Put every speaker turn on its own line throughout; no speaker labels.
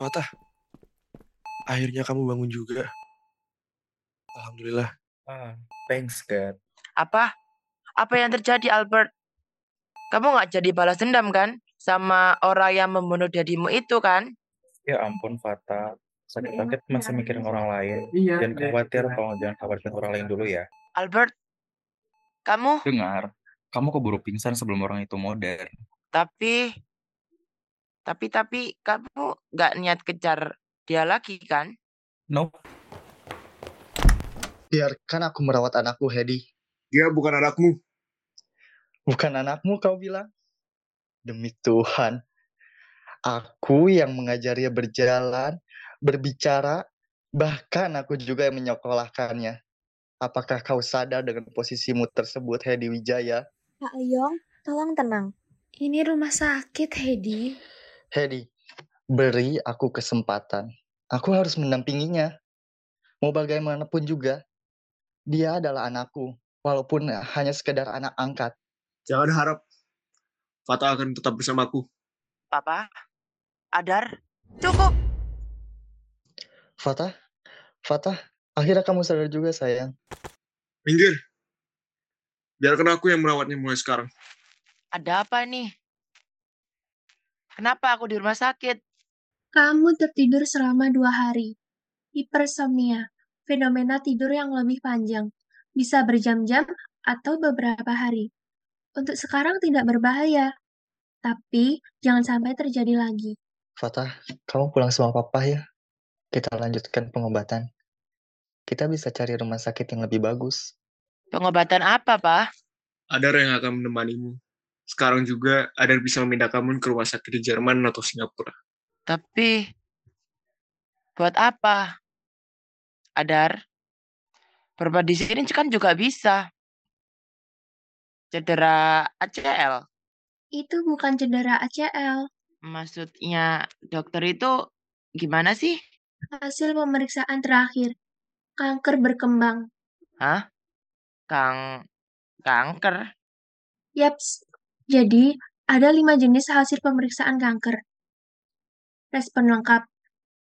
Fatah, akhirnya kamu bangun juga. Alhamdulillah.
Ah, thanks, God.
Apa? Apa yang terjadi, Albert? Kamu nggak jadi balas dendam kan? Sama orang yang membunuh dadimu itu kan?
Ya ampun, Fata. Sakit-sakit masih mikirin orang lain.
Iya.
Jangan khawatir kalau jangan khawatirin orang lain dulu ya.
Albert, kamu
Dengar, kamu keburu pingsan sebelum orang itu modern.
tapi tapi tapi kamu nggak niat kejar dia lagi kan?
Nope.
Biarkan aku merawat anakku, Hedi.
Dia bukan anakmu.
Bukan anakmu kau bilang? Demi Tuhan. Aku yang mengajarinya berjalan, berbicara, bahkan aku juga yang menyekolahkannya. Apakah kau sadar dengan posisimu tersebut, Hedi Wijaya?
Kak Ayong, tolong tenang.
Ini rumah sakit, Hedi.
Hedi, beri aku kesempatan. Aku harus mendampinginya. Mau bagaimanapun juga, dia adalah anakku, walaupun hanya sekedar anak angkat.
Jangan harap Fata akan tetap bersamaku.
Papa, Adar, cukup.
Fatah, Fatah, akhirnya kamu sadar juga sayang.
Minggir. Biarkan aku yang merawatnya mulai sekarang.
Ada apa nih? Kenapa aku di rumah sakit?
Kamu tertidur selama dua hari. Hipersomnia, fenomena tidur yang lebih panjang. Bisa berjam-jam atau beberapa hari. Untuk sekarang tidak berbahaya. Tapi jangan sampai terjadi lagi.
Fatah, kamu pulang sama papa ya. Kita lanjutkan pengobatan. Kita bisa cari rumah sakit yang lebih bagus.
Pengobatan apa, Pak?
Ada yang akan menemanimu. Sekarang juga ada yang bisa memindah kamu ke rumah sakit di Jerman atau Singapura.
Tapi buat apa? Adar, berobat di sini kan juga bisa. Cedera ACL.
Itu bukan cedera ACL.
Maksudnya dokter itu gimana sih?
Hasil pemeriksaan terakhir. Kanker berkembang.
Hah? Kang kanker?
Yaps. Jadi, ada lima jenis hasil pemeriksaan kanker. Respon lengkap.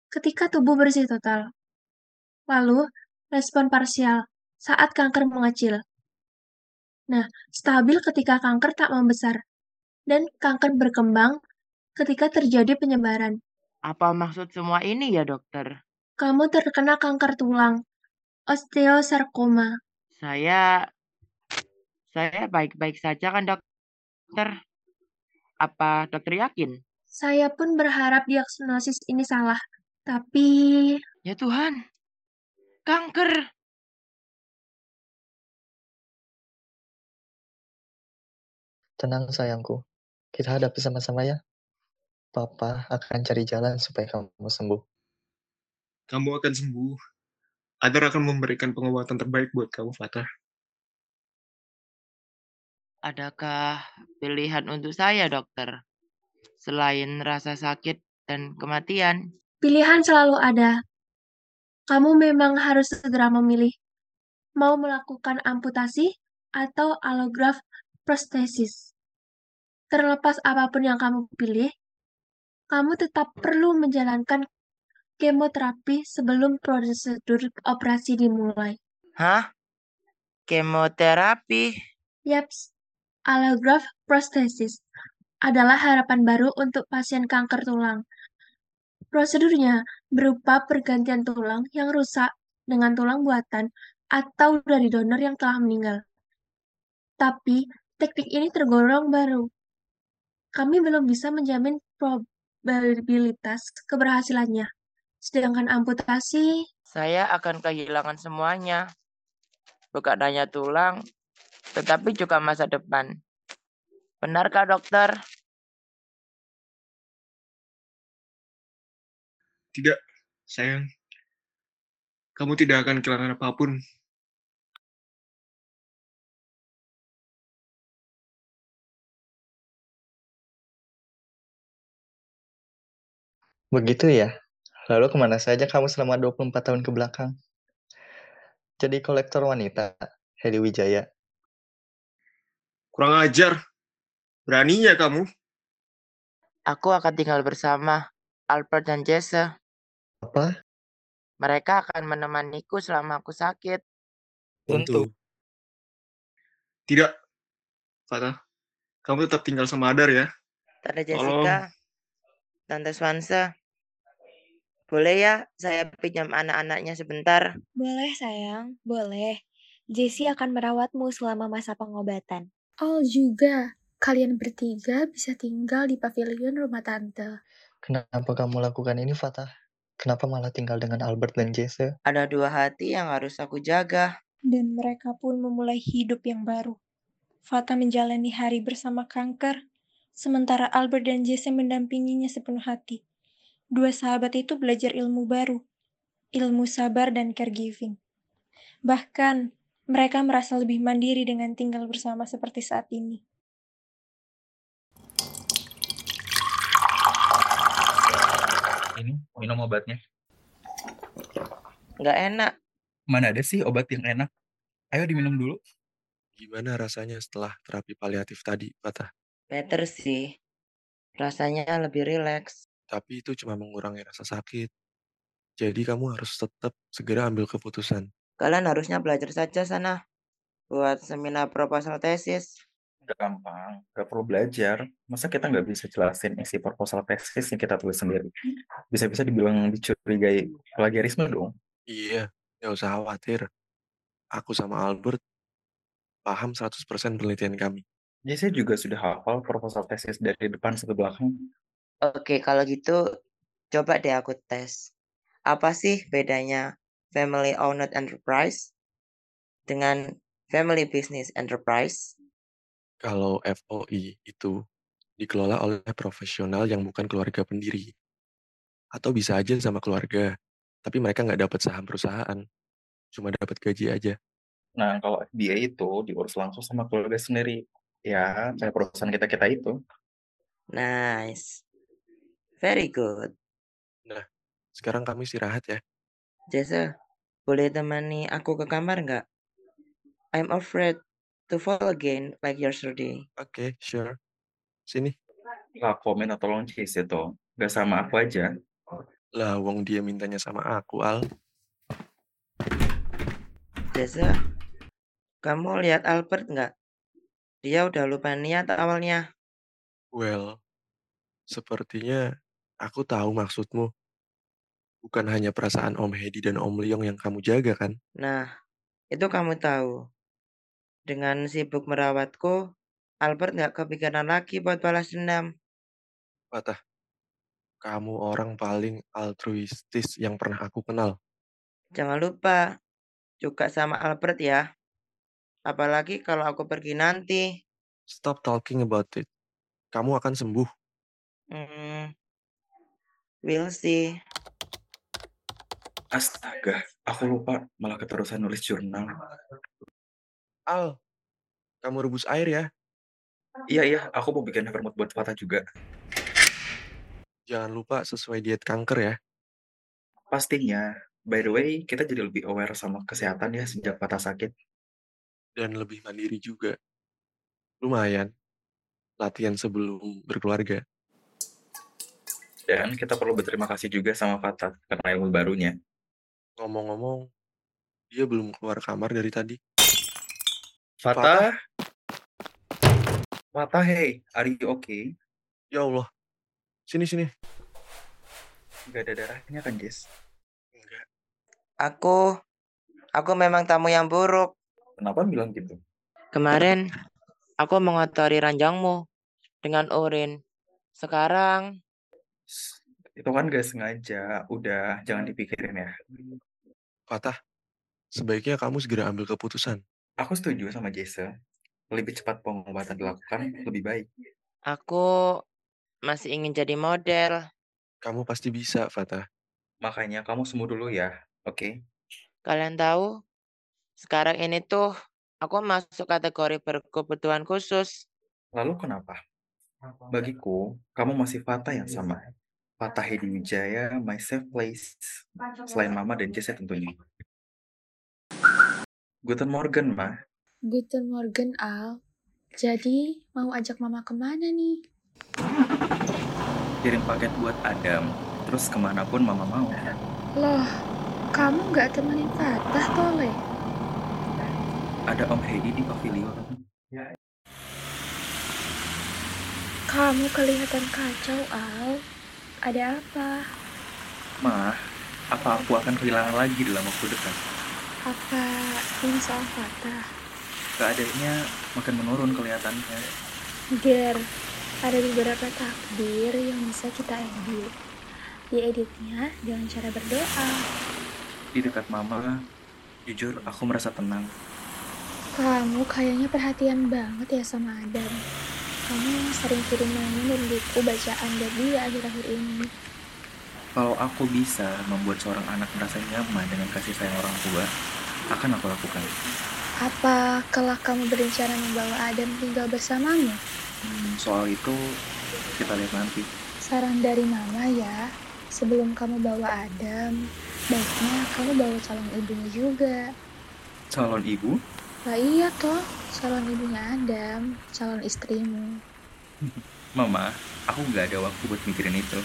Ketika tubuh bersih total. Lalu, respon parsial saat kanker mengecil. Nah, stabil ketika kanker tak membesar. Dan kanker berkembang ketika terjadi penyebaran.
Apa maksud semua ini ya, dokter?
Kamu terkena kanker tulang, osteosarkoma.
Saya saya baik-baik saja kan, dokter? Apa dokter yakin?
Saya pun berharap diagnosis ini salah. Tapi,
Ya Tuhan. Kanker.
Tenang sayangku, kita hadapi sama-sama ya. Papa akan cari jalan supaya kamu sembuh.
Kamu akan sembuh. Adar akan memberikan pengobatan terbaik buat kamu, Fatah.
Adakah pilihan untuk saya, dokter? Selain rasa sakit dan kematian.
pilihan selalu ada. Kamu memang harus segera memilih. Mau melakukan amputasi atau allograft prostesis. Terlepas apa pun yang kamu pilih, kamu tetap perlu menjalankan kemoterapi sebelum prosedur operasi dimulai.
Hah? Kemoterapi?
Yaps, allograft prostesis adalah harapan baru untuk pasien kanker tulang. Prosedurnya berupa pergantian tulang yang rusak dengan tulang buatan atau dari donor yang telah meninggal. Tapi, teknik ini tergolong baru. Kami belum bisa menjamin probabilitas keberhasilannya. Sedangkan amputasi,
Saya akan kehilangan semuanya. Bukan hanya tulang, tetapi juga masa depan. Benarkah, dokter?
Tidak, sayang. Kamu tidak akan kehilangan apa pun.
Begitu ya? Lalu ke mana saja kamu selama 24 tahun ke belakang? Jadi kolektor wanita, Hedi Wijaya.
Kurang ajar. Beraninya kamu.
Aku akan tinggal bersama Albert dan Jesse.
Apa?
Mereka akan menemaniku selama aku sakit.
Tentu.
Tidak. Fatah, kamu tetap tinggal sama Adar ya.
Tante
Tolong.
Jessica, Tante Swansa, boleh ya saya pinjam anak-anaknya sebentar?
Boleh sayang, boleh. Jessie akan merawatmu selama masa pengobatan.
Al juga. Kalian bertiga bisa tinggal di pavilion rumah tante.
Kenapa kamu lakukan ini, Fatah? Kenapa malah tinggal dengan Albert dan Jesse?
Ada dua hati yang harus aku jaga.
Dan mereka pun memulai hidup yang baru. Fata menjalani hari bersama kanker, sementara Albert dan Jesse mendampinginya sepenuh hati. Dua sahabat itu belajar ilmu baru, ilmu sabar dan caregiving. Bahkan, mereka merasa lebih mandiri dengan tinggal bersama seperti saat ini.
Ini minum obatnya.
Nggak enak.
Mana ada sih obat yang enak? Ayo diminum dulu.
Gimana rasanya setelah terapi paliatif tadi, Fatah?
Better sih. Rasanya lebih rileks.
Tapi itu cuma mengurangi rasa sakit. Jadi kamu harus tetap segera ambil keputusan.
Kalian harusnya belajar saja sana. Buat seminar proposal tesis.
Gampang, gak perlu belajar. Masa kita nggak bisa jelasin isi proposal tesis yang kita tulis sendiri? Bisa-bisa dibilang dicurigai plagiarisme dong.
Iya, gak usah khawatir. Aku sama Albert paham 100% penelitian kami.
Jadi saya juga sudah hafal proposal tesis dari depan sampai belakang.
Oke, kalau gitu coba deh aku tes. Apa sih bedanya family owned enterprise dengan family business enterprise?
Kalau FOI itu dikelola oleh profesional yang bukan keluarga pendiri. Atau bisa aja sama keluarga, tapi mereka nggak dapat saham perusahaan. Cuma dapat gaji aja.
Nah, kalau FBA itu diurus langsung sama keluarga sendiri. Ya, kayak perusahaan kita-kita itu.
Nice. Very good.
Nah, sekarang kami istirahat ya.
Jesse, boleh temani aku ke kamar nggak? I'm afraid to fall again like yesterday.
Oke, sure. Sini.
Lah, komen atau tolong cheese itu. Gak sama aku aja.
Lah, wong dia mintanya sama aku, Al.
Jesse, kamu lihat Albert nggak? Dia udah lupa niat awalnya.
Well, sepertinya aku tahu maksudmu. Bukan hanya perasaan Om Hedi dan Om Leong yang kamu jaga, kan?
Nah, itu kamu tahu. Dengan sibuk merawatku, Albert nggak kepikiran lagi buat balas dendam.
Patah. Kamu orang paling altruistis yang pernah aku kenal.
Jangan lupa, juga sama Albert ya. Apalagi kalau aku pergi nanti.
Stop talking about it. Kamu akan sembuh.
Hmm, we'll see.
Astaga, aku lupa malah keterusan nulis jurnal.
Al, kamu rebus air ya.
Iya, iya, aku mau bikin vermouth buat Fatah juga.
Jangan lupa sesuai diet kanker ya.
Pastinya. By the way, kita jadi lebih aware sama kesehatan ya sejak Fatah sakit.
Dan lebih mandiri juga. Lumayan. Latihan sebelum berkeluarga.
Dan kita perlu berterima kasih juga sama Fatah karena ilmu barunya.
Ngomong-ngomong, dia belum keluar kamar dari tadi.
Fatah? Fatah, hey, are you okay?
Ya Allah. Sini, sini.
Gak ada darahnya kan, Jess?
Enggak.
Aku, aku memang tamu yang buruk.
Kenapa bilang gitu?
Kemarin, aku mengotori ranjangmu dengan urin. Sekarang,
Itu kan gak sengaja. Udah, jangan dipikirin ya.
Patah. Sebaiknya kamu segera ambil keputusan.
Aku setuju sama Jesse. Lebih cepat pengobatan dilakukan, lebih baik.
aku masih ingin jadi model.
Kamu pasti bisa, Fatah.
Makanya kamu sembuh dulu ya, oke?
Kalian tahu, sekarang ini tuh aku masuk kategori berkebutuhan khusus.
Lalu kenapa? Bagiku, kamu masih Fatah yang sama. Fatah Hedi Wijaya, my safe place. Selain Mama dan Jesse tentunya. Guten Morgen, Ma.
Guten Morgen, Al. Jadi, mau ajak mama ke mana nih?
Kirim paket buat Adam. Terus ke mana pun mama mau.
Loh, kamu nggak temenin Fatah, Tole?
Ada Om Hedi di pavilion.
Kamu kelihatan kacau, Al. Ada apa?
Ma, apa aku akan kehilangan lagi dalam waktu dekat?
Apa ini soal Fatah?
Keadaannya makin menurun kelihatannya.
Ger, ada beberapa takdir yang bisa kita edit. Dieditnya dengan cara berdoa.
Di dekat mama, jujur aku merasa tenang.
Kamu kayaknya perhatian banget ya sama Adam. Kamu sering kirim mainan dan buku bacaan dari akhir-akhir ini.
Kalau aku bisa membuat seorang anak merasa nyaman dengan kasih sayang orang tua, akan aku lakukan.
Apa kelak kamu berencana membawa Adam tinggal bersamamu?
Hmm, soal itu kita lihat nanti.
Saran dari mama ya, sebelum kamu bawa Adam, baiknya kamu bawa calon ibunya juga.
Calon ibu?
Lah iya toh, calon ibunya Adam, calon istrimu.
Mama, aku nggak ada waktu buat mikirin itu.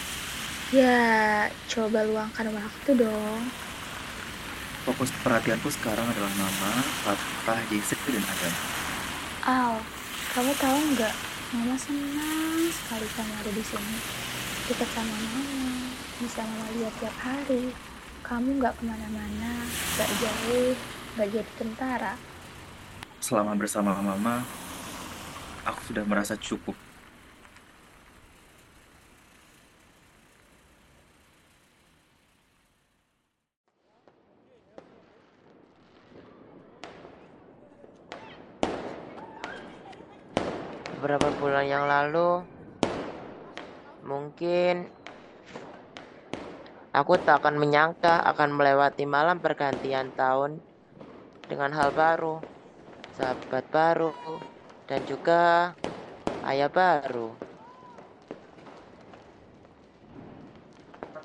Ya, coba luangkan waktu dong.
Fokus perhatianku sekarang adalah Mama, Papa, Jessica, dan Adam.
Al, kamu tahu nggak? Mama senang sekali kamu ada di sini. Dekat sama Mama, bisa Mama lihat tiap hari. Kamu nggak ke mana-mana, nggak jauh, nggak jadi tentara.
Selama bersama Mama, aku sudah merasa cukup.
Beberapa bulan yang lalu, mungkin aku tak akan menyangka akan melewati malam pergantian tahun dengan hal baru, sahabat baru, dan juga ayah baru.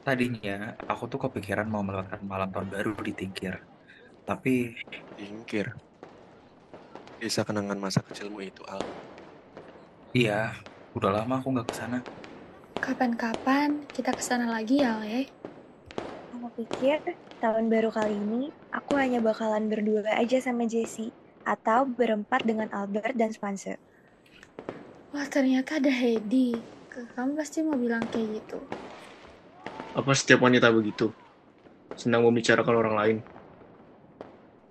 Tadinya, aku tuh kepikiran mau melewatkan malam tahun baru di Tingkir. Tapi,
Tingkir. Desa kenangan masa kecilmu itu, Al.
iya, udah lama aku nggak ke sana.
Kapan-kapan kita ke sana lagi ya, Le?
Kamu pikir tahun baru kali ini aku hanya bakalan berdua aja sama Jessie atau berempat dengan Albert dan Spencer?
Wah, ternyata ada Hedi. Kamu pasti mau bilang kayak gitu.
Apa setiap wanita begitu? Senang membicarakan orang lain.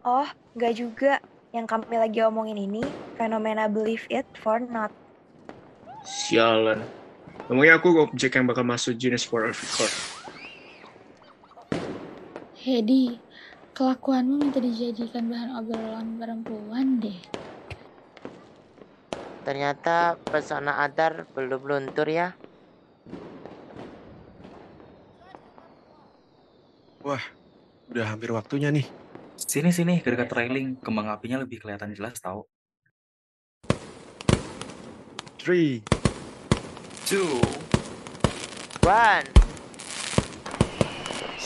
Oh, nggak juga. Yang kami lagi omongin ini fenomena believe it for not.
Sialan. Emangnya aku objek yang bakal masuk Guinness World Record?
Hedi, kelakuanmu minta dijadikan bahan obrolan perempuan deh.
Ternyata pesona Adar belum luntur ya.
Wah, udah hampir waktunya nih.
Sini-sini, ke dekat railing, kembang apinya lebih kelihatan jelas tau.
Three,
Two,
One.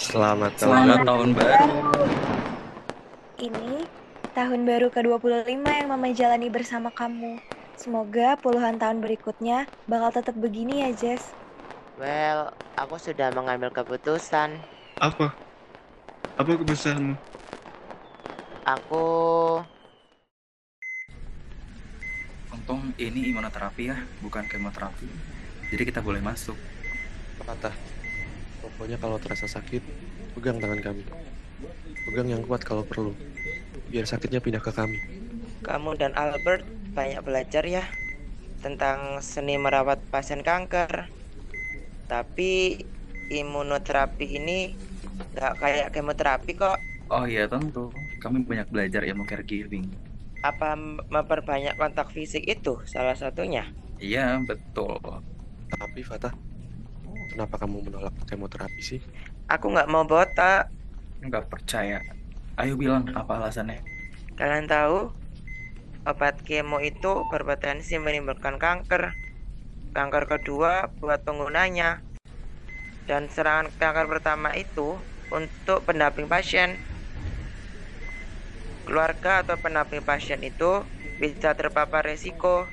Selamat
selamat tahun baru.
Ini tahun baru ke-25 yang Mama jalani bersama kamu. Semoga puluhan tahun berikutnya bakal tetap begini ya, Jess.
Well, aku sudah mengambil keputusan.
Apa? Apa keputusanmu?
Aku
Untung ini imunoterapi ya, bukan kemoterapi. Jadi kita boleh masuk.
patah. Pokoknya kalau terasa sakit, pegang tangan kami. Pegang yang kuat kalau perlu. Biar sakitnya pindah ke kami.
Kamu dan Albert banyak belajar ya tentang seni merawat pasien kanker. Tapi imunoterapi ini nggak kayak kemoterapi kok.
Oh iya tentu, kami banyak belajar ilmu caregiving.
Apa memperbanyak kontak fisik itu salah satunya?
Iya, betul.
Tapi Fatah, kenapa kamu menolak kemoterapi sih?
Aku nggak mau botak.
Nggak percaya. Ayo bilang apa alasannya.
Kalian tahu obat kemo itu berpotensi menimbulkan kanker. Kanker kedua buat penggunanya. Dan serangan kanker pertama itu untuk pendamping pasien. Keluarga atau pendamping pasien itu bisa terpapar resiko.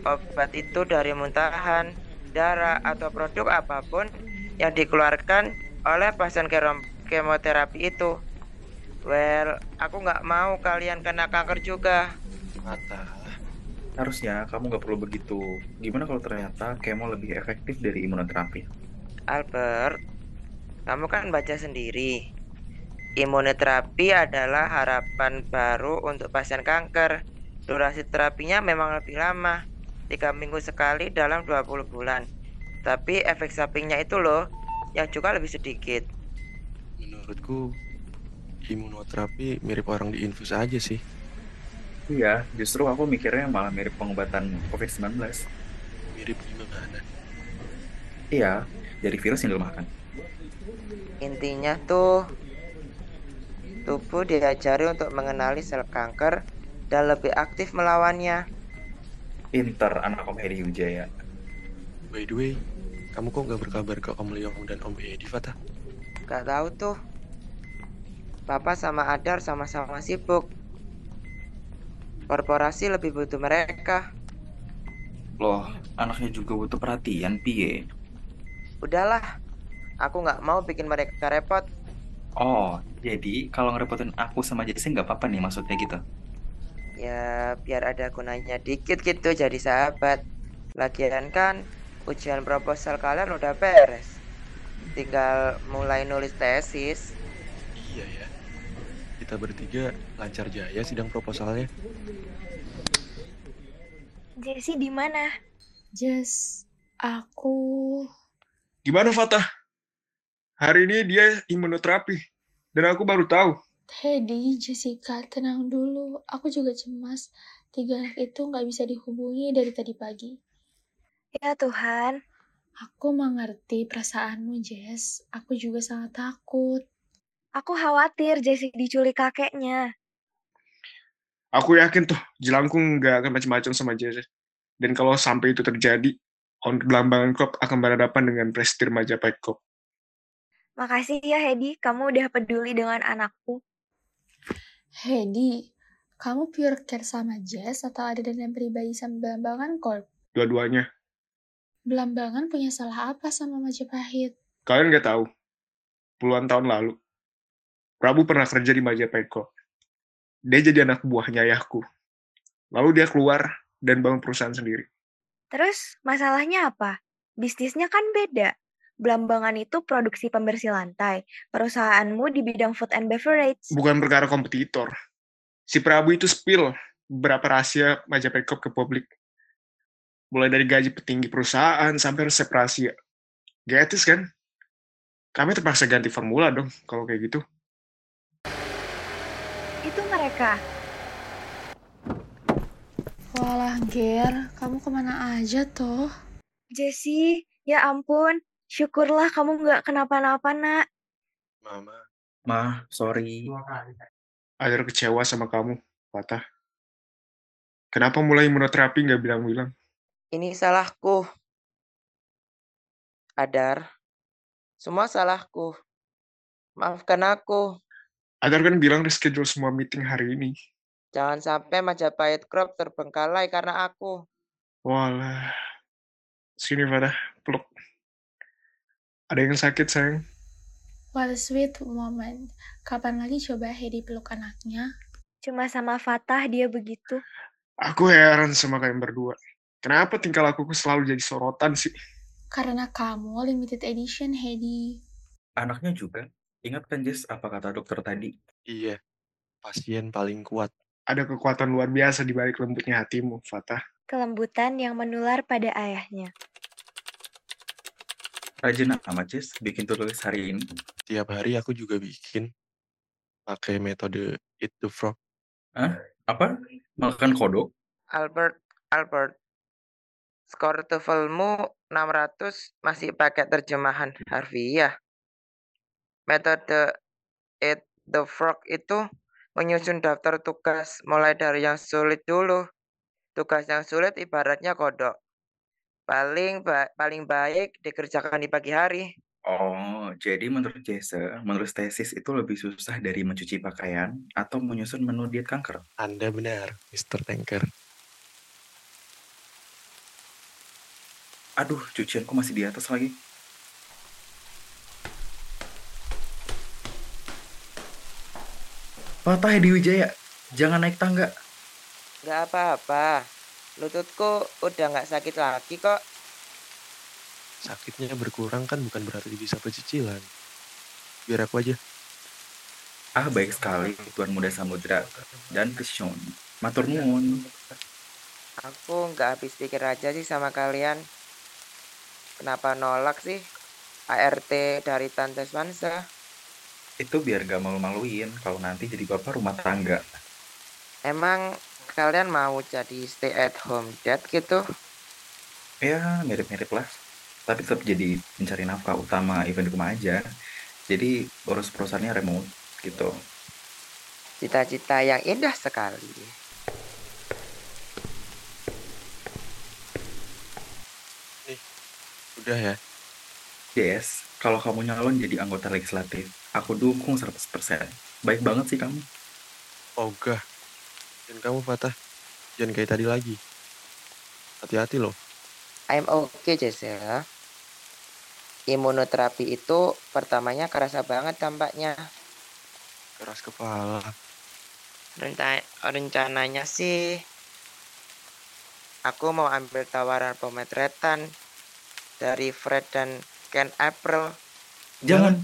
Obat itu dari muntahan, darah, atau produk apa pun yang dikeluarkan oleh pasien kemoterapi itu. Well, aku nggak mau kalian kena kanker juga.
Mata.
Harusnya kamu nggak perlu begitu. Gimana kalau ternyata kemo lebih efektif dari imunoterapi?
Albert, kamu kan baca sendiri. Imunoterapi adalah harapan baru untuk pasien kanker. Durasi terapinya memang lebih lama, 3 minggu sekali dalam 20 bulan. Tapi efek sampingnya itu loh, yang juga lebih sedikit.
Menurutku imunoterapi mirip orang diinfus aja sih.
Iya, justru aku mikirnya malah mirip pengobatan COVID-19.
Mirip gimana?
Iya, dari virus yang dilemahkan.
Intinya tuh, tubuh diajari untuk mengenali sel kanker dan lebih aktif melawannya.
Pinter anak Om Hedi Wijaya.
By the way, kamu kok gak berkabar ke Om Leong dan Om Edi, Fatah?
Gak tahu tuh. Papa sama Adar sama-sama sibuk. Korporasi lebih butuh mereka.
Loh, anaknya juga butuh perhatian, Pie.
Udahlah, aku nggak mau bikin mereka repot.
Oh, jadi kalau ngerepotin aku sama Jesse nggak apa-apa nih maksudnya gitu?
Ya, biar ada gunanya dikit gitu jadi sahabat. Lagian kan, ujian proposal kalian udah beres. Tinggal mulai nulis tesis.
Iya ya. Kita bertiga lancar jaya sidang proposalnya.
Jessie di mana?
Jess, aku
Gimana Fatah? Hari ini dia imunoterapi. Dan aku baru tahu.
Teddy, Jessica, tenang dulu. Aku juga cemas. Tiga anak itu nggak bisa dihubungi dari tadi pagi.
Ya Tuhan,
Aku mengerti perasaanmu, Jess. Aku juga sangat takut.
aku khawatir Jessie diculik kakeknya.
Aku yakin tuh Jelangkung nggak akan macam-macam sama Jesse. Dan kalau sampai itu terjadi, on Belambangan Club akan berhadapan dengan Prestir Majapahit Club.
Makasih ya Hedi, kamu udah peduli dengan anakku.
Hedi, kamu pure care sama Jess atau ada dendam pribadi sama Belambangan Corp?
Dua-duanya.
Belambangan punya salah apa sama Majapahit?
Kalian nggak tahu. Puluhan tahun lalu, Prabu pernah kerja di Majapahit Corp. Dia jadi anak buahnya ayahku. Lalu dia keluar dan bangun perusahaan sendiri.
Terus masalahnya apa? Bisnisnya kan beda. Belambangan itu produksi pembersih lantai. Perusahaanmu di bidang food and beverage.
Bukan perkara kompetitor. Si Prabu itu spill beberapa rahasia Majapahit Corp ke publik. Mulai dari gaji petinggi perusahaan sampai resep rahasia. Gak etis kan? Kami terpaksa ganti formula dong kalau kayak gitu.
Itu mereka.
Walah, Ger, kamu ke mana aja toh?
Jessie, ya ampun. Syukurlah kamu nggak kenapa-napa, nak.
Mama,
Mah, sorry.
Ada kecewa sama kamu, Patah. Kenapa mulai imunoterapi nggak bilang-bilang?
Ini salahku. Adar, semua salahku. Maafkan aku.
Adar kan bilang reschedule semua meeting hari ini.
Jangan sampai Majapahit Crop terbengkalai karena aku.
Walah. Sini, Fatah. Peluk. Ada yang sakit, sayang?
What a sweet moment. Kapan lagi coba Hedi peluk anaknya?
Cuma sama Fatah dia begitu.
Aku heran sama kalian berdua. Kenapa tingkah lakuku selalu jadi sorotan sih?
Karena kamu limited edition, Hedi.
Anaknya juga. Ingat kan Jess apa kata dokter tadi?
iya. Pasien paling kuat.
Ada kekuatan luar biasa di balik lembutnya hatimu, Fatah.
Kelembutan yang menular pada ayahnya.
Rajin amat Jess bikin tulis hari ini.
Tiap hari aku juga bikin. Pakai metode eat the frog.
Hah? Apa? Makan kodok?
Albert, Albert. Skor TOEFL-mu 600 masih pakai terjemahan harfiah. Metode Eat the Frog itu menyusun daftar tugas mulai dari yang sulit dulu. Tugas yang sulit ibaratnya kodok. Paling ba paling baik dikerjakan di pagi hari.
Oh, jadi menurut Jesse, menurut tesis itu lebih susah dari mencuci pakaian atau menyusun menu diet kanker?
Anda benar, Mr. Tanker.
Aduh, cucianku masih di atas lagi. Patah ya Hedi Wijaya, jangan naik tangga.
Gak apa-apa, Lututku udah nggak sakit lagi kok.
Sakitnya berkurang kan bukan berarti bisa pecicilan. Biar aku aja.
Ah, baik sekali Tuan Muda Samudra dan Kesion. Matur nuwun.
Aku nggak habis pikir aja sih sama kalian. Kenapa nolak sih ART dari Tante Swansa?
Itu biar gak malu-maluin kalau nanti jadi bapak rumah tangga.
Emang kalian mau jadi stay at home dad gitu?
Ya, mirip-mirip lah. Tapi tetap jadi pencari nafkah utama event rumah aja. Jadi urus perusahaannya remote gitu.
Cita-cita yang indah sekali.
Udah ya.
Yes, kalau kamu nyalon jadi anggota legislatif, aku dukung 100%. Baik banget sih kamu.
Ogah. Dan kamu Fatah, jangan kayak tadi lagi. Hati-hati loh.
I'm okay Giselle. Imunoterapi itu pertamanya kerasa banget dampaknya.
Keras kepala.
Rencananya sih aku mau ambil tawaran pemotretan dari Fred dan Ken April.
Jangan,